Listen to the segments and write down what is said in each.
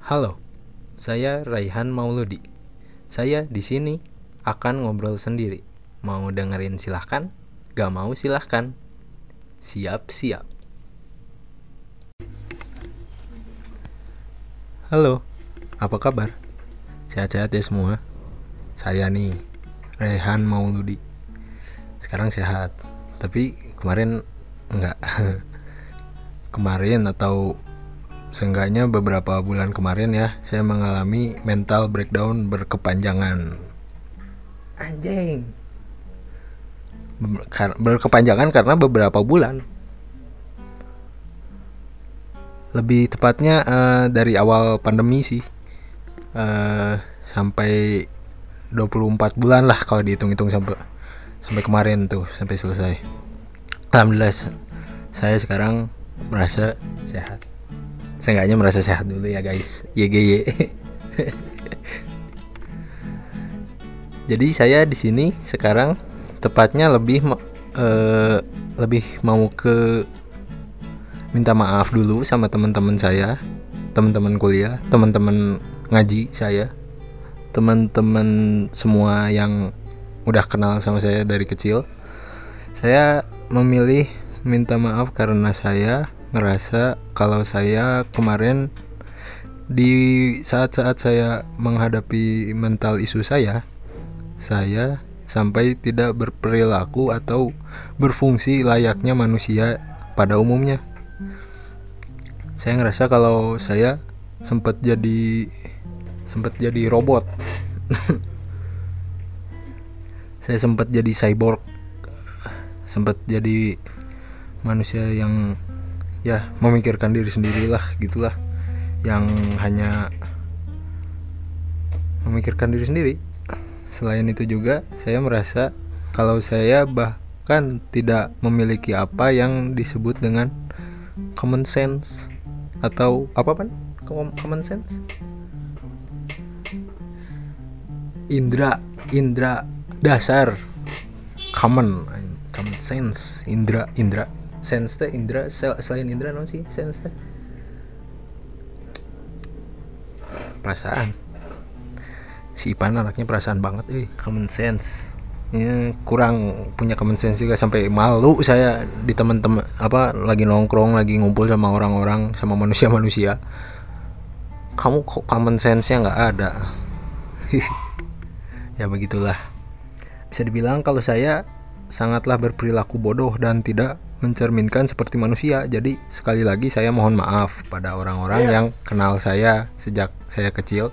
Halo, saya Raihan Mauludi. Saya di sini akan ngobrol sendiri. Mau dengerin silahkan, gak mau silahkan. Siap-siap. Halo, apa kabar? Sehat-sehat ya semua? Saya nih, Rehan Mauludi. Sekarang sehat, tapi kemarin enggak. kemarin atau seenggaknya beberapa bulan kemarin ya, saya mengalami mental breakdown berkepanjangan. Anjing. Berkepanjangan karena beberapa bulan. Lebih tepatnya eh, dari awal pandemi sih. eh sampai 24 bulan lah kalau dihitung-hitung sampai sampai kemarin tuh sampai selesai. Alhamdulillah saya sekarang merasa sehat. Seenggaknya merasa sehat dulu ya guys. YGY. Jadi saya di sini sekarang tepatnya lebih eh, lebih mau ke minta maaf dulu sama teman-teman saya, teman-teman kuliah, teman-teman ngaji saya, teman-teman semua yang udah kenal sama saya dari kecil. Saya memilih minta maaf karena saya ngerasa kalau saya kemarin di saat-saat saya menghadapi mental isu saya, saya sampai tidak berperilaku atau berfungsi layaknya manusia pada umumnya. Saya ngerasa kalau saya sempat jadi sempat jadi robot. saya sempat jadi cyborg. Sempat jadi manusia yang ya memikirkan diri sendirilah gitulah. Yang hanya memikirkan diri sendiri. Selain itu juga saya merasa kalau saya bahkan tidak memiliki apa yang disebut dengan common sense atau apa pan? Com- common sense? Indra indra dasar. Common common sense. Indra indra sense teh indra sel- selain indra non sih sense teh? Perasaan. Si Ipan anaknya perasaan banget eh common sense. Ya, kurang punya common sense juga sampai malu saya di teman-teman apa lagi nongkrong lagi ngumpul sama orang-orang sama manusia-manusia. Kamu kok common sense-nya nggak ada? Ya begitulah. Bisa dibilang kalau saya sangatlah berperilaku bodoh dan tidak mencerminkan seperti manusia jadi sekali lagi saya mohon maaf pada orang-orang yang kenal saya sejak saya kecil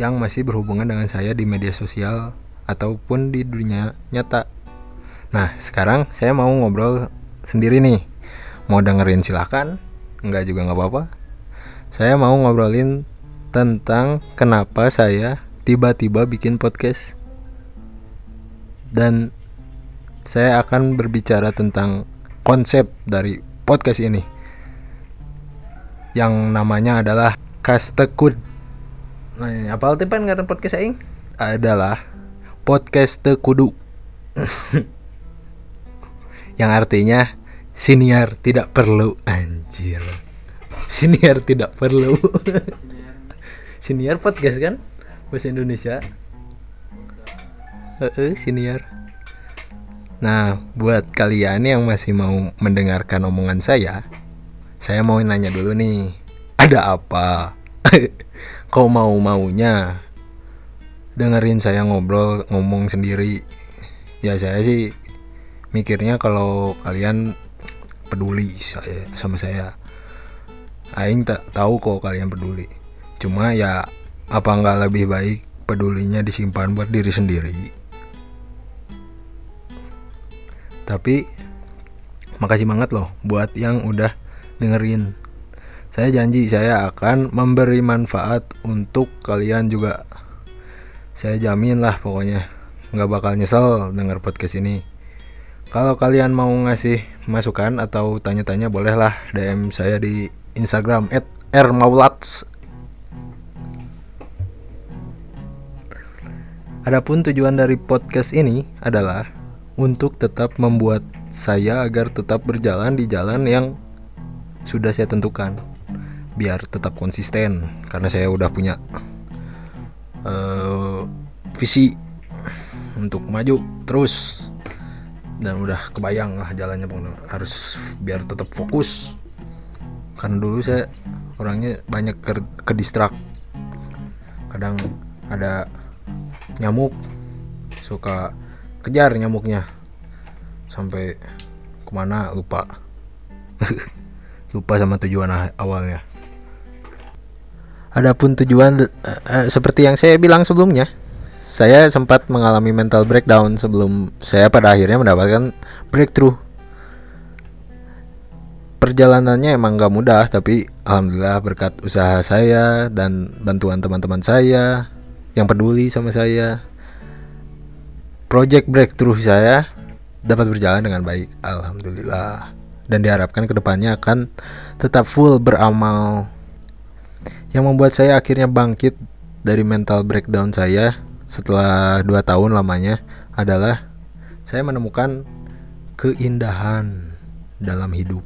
yang masih berhubungan dengan saya di media sosial ataupun di dunia nyata. Nah, sekarang saya mau ngobrol sendiri nih. Mau dengerin silakan, enggak juga nggak apa-apa. Saya mau ngobrolin tentang kenapa saya tiba-tiba bikin podcast. Dan saya akan berbicara tentang konsep dari podcast ini. Yang namanya adalah Kastekud. Nah, apa arti pan ngaran podcast aing? Adalah podcast kudu. yang artinya siniar tidak perlu anjir. Siniar tidak perlu. siniar podcast kan bahasa Indonesia. Heeh, siniar. Nah, buat kalian yang masih mau mendengarkan omongan saya, saya mau nanya dulu nih, ada apa? Kau mau maunya dengerin saya ngobrol ngomong sendiri? Ya saya sih mikirnya kalau kalian peduli saya sama saya. Aing tak tahu kok kalian peduli. Cuma ya apa nggak lebih baik pedulinya disimpan buat diri sendiri? Tapi makasih banget loh buat yang udah dengerin. Saya janji saya akan memberi manfaat untuk kalian juga. Saya jamin lah pokoknya nggak bakal nyesel denger podcast ini. Kalau kalian mau ngasih masukan atau tanya-tanya bolehlah DM saya di Instagram @rmaulats. Adapun tujuan dari podcast ini adalah untuk tetap membuat saya agar tetap berjalan di jalan yang sudah saya tentukan. biar tetap konsisten karena saya udah punya uh, visi untuk maju terus. Dan udah kebayang lah jalannya harus biar tetap fokus. Karena dulu saya orangnya banyak ke, ke distrak kadang ada nyamuk suka kejar nyamuknya. Sampai ke mana lupa. Lupa sama tujuan awalnya. Adapun tujuan uh, seperti yang saya bilang sebelumnya, saya sempat mengalami mental breakdown sebelum saya pada akhirnya mendapatkan breakthrough. Perjalanannya emang gak mudah, tapi alhamdulillah berkat usaha saya dan bantuan teman-teman saya yang peduli sama saya, project breakthrough saya dapat berjalan dengan baik, alhamdulillah. Dan diharapkan ke depannya akan tetap full beramal yang membuat saya akhirnya bangkit dari mental breakdown saya setelah dua tahun lamanya adalah saya menemukan keindahan dalam hidup.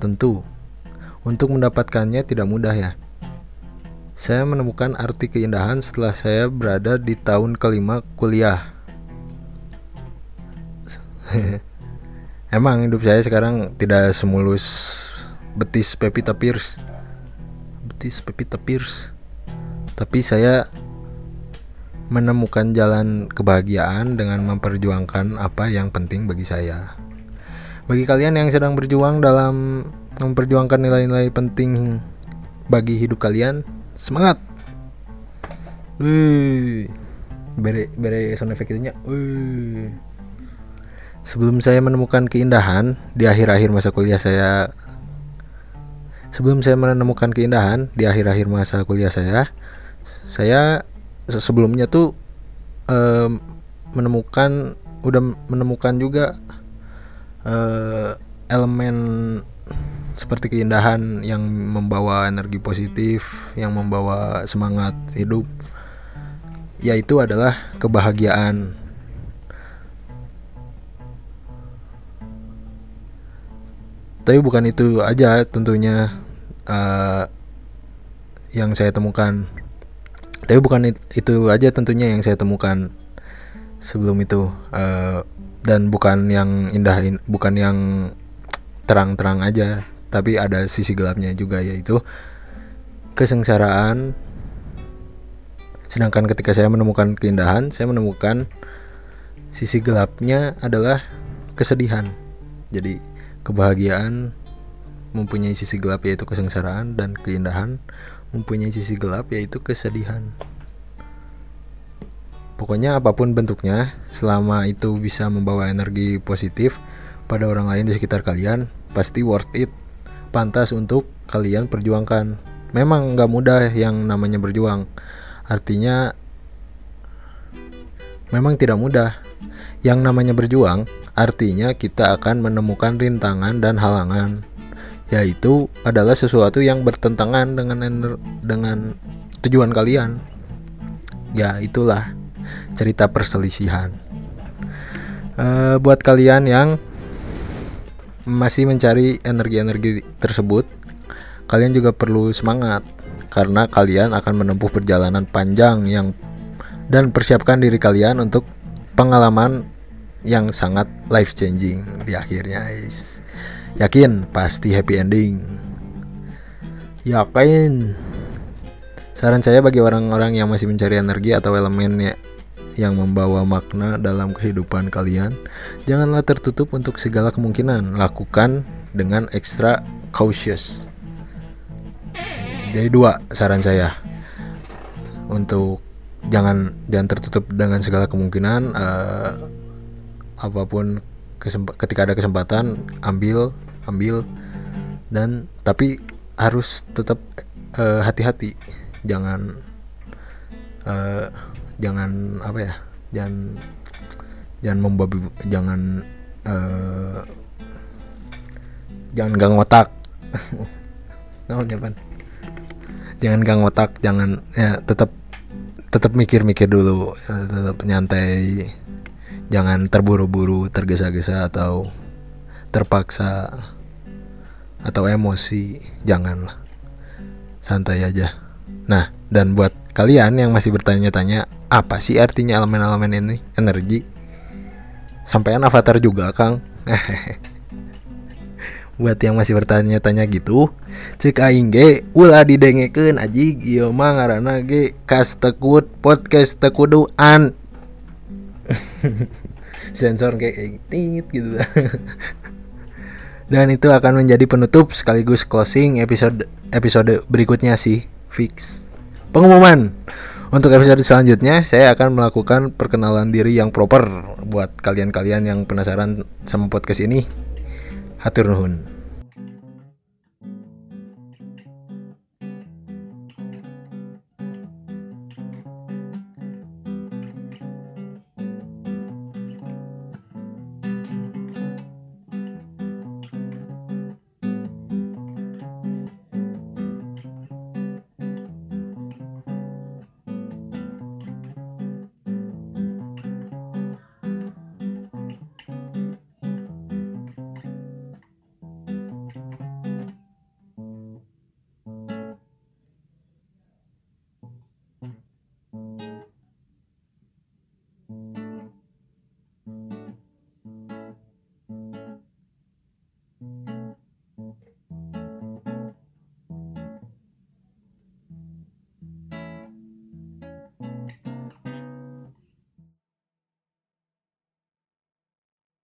Tentu, untuk mendapatkannya tidak mudah ya. Saya menemukan arti keindahan setelah saya berada di tahun kelima kuliah. Emang hidup saya sekarang tidak semulus betis Pepita Pierce. Artis Pepita Pierce. Tapi saya menemukan jalan kebahagiaan dengan memperjuangkan apa yang penting bagi saya. Bagi kalian yang sedang berjuang dalam memperjuangkan nilai-nilai penting bagi hidup kalian semangat Wih, bere bere sound effect itunya. Wih. Sebelum saya menemukan keindahan di akhir-akhir masa kuliah saya sebelum saya menemukan keindahan di akhir-akhir masa kuliah saya saya sebelumnya tuh uh, menemukan udah menemukan juga uh, elemen seperti keindahan yang membawa energi positif yang membawa semangat hidup yaitu adalah kebahagiaan. Tapi bukan itu aja tentunya uh, yang saya temukan. Tapi bukan itu aja tentunya yang saya temukan sebelum itu uh, dan bukan yang indah bukan yang terang-terang aja tapi ada sisi gelapnya juga yaitu kesengsaraan sedangkan ketika saya menemukan keindahan saya menemukan sisi gelapnya adalah kesedihan jadi Kebahagiaan mempunyai sisi gelap yaitu kesengsaraan dan keindahan mempunyai sisi gelap yaitu kesedihan. Pokoknya apa pun bentuknya, selama itu bisa membawa energi positif pada orang lain di sekitar kalian, pasti worth it. Pantas untuk kalian perjuangkan. Memang nggak mudah yang namanya berjuang. Artinya memang tidak mudah. Yang namanya berjuang Artinya kita akan menemukan rintangan dan halangan, yaitu adalah sesuatu yang bertentangan dengan dengan tujuan kalian. Ya, itulah cerita perselisihan. E, buat kalian yang masih mencari energi-energi tersebut, kalian juga perlu semangat karena kalian akan menempuh perjalanan panjang yang dan persiapkan diri kalian untuk pengalaman yang sangat life changing di akhirnya guys. Yakin? Pasti happy ending. Yakin? Saran saya bagi orang-orang yang masih mencari energi atau elemen yang membawa makna dalam kehidupan kalian janganlah tertutup untuk segala kemungkinan. Lakukan dengan extra cautious. Jadi dua saran saya. Untuk jangan jangan tertutup dengan segala kemungkinan uh, apa pun ketika ada kesempatan ambil ambil dan tapi harus tetap uh, hati-hati. Jangan uh, jangan apa ya jangan jangan membabi jangan uh, jangan gang otak. Jangan gang otak jangan ya tetap tetap mikir-mikir dulu tetap nyantai. Jangan terburu-buru tergesa-gesa atau terpaksa atau emosi janganlah. Santai aja. Nah dan buat kalian yang masih bertanya-tanya apa sih artinya elemen-elemen ini? Energi? Sampaian avatar juga kang. Buat yang masih bertanya-tanya gitu cek aing ge ulah didengekeun aji. Ieu mah ngaranna ge kas tekut podcast tekuduan. Sensor kayak tingit gitu. Dan itu akan menjadi penutup sekaligus closing episode episode berikutnya sih fix. Pengumuman untuk episode selanjutnya saya akan melakukan perkenalan diri yang proper buat kalian-kalian yang penasaran sama podcast ini. Hatur nuhun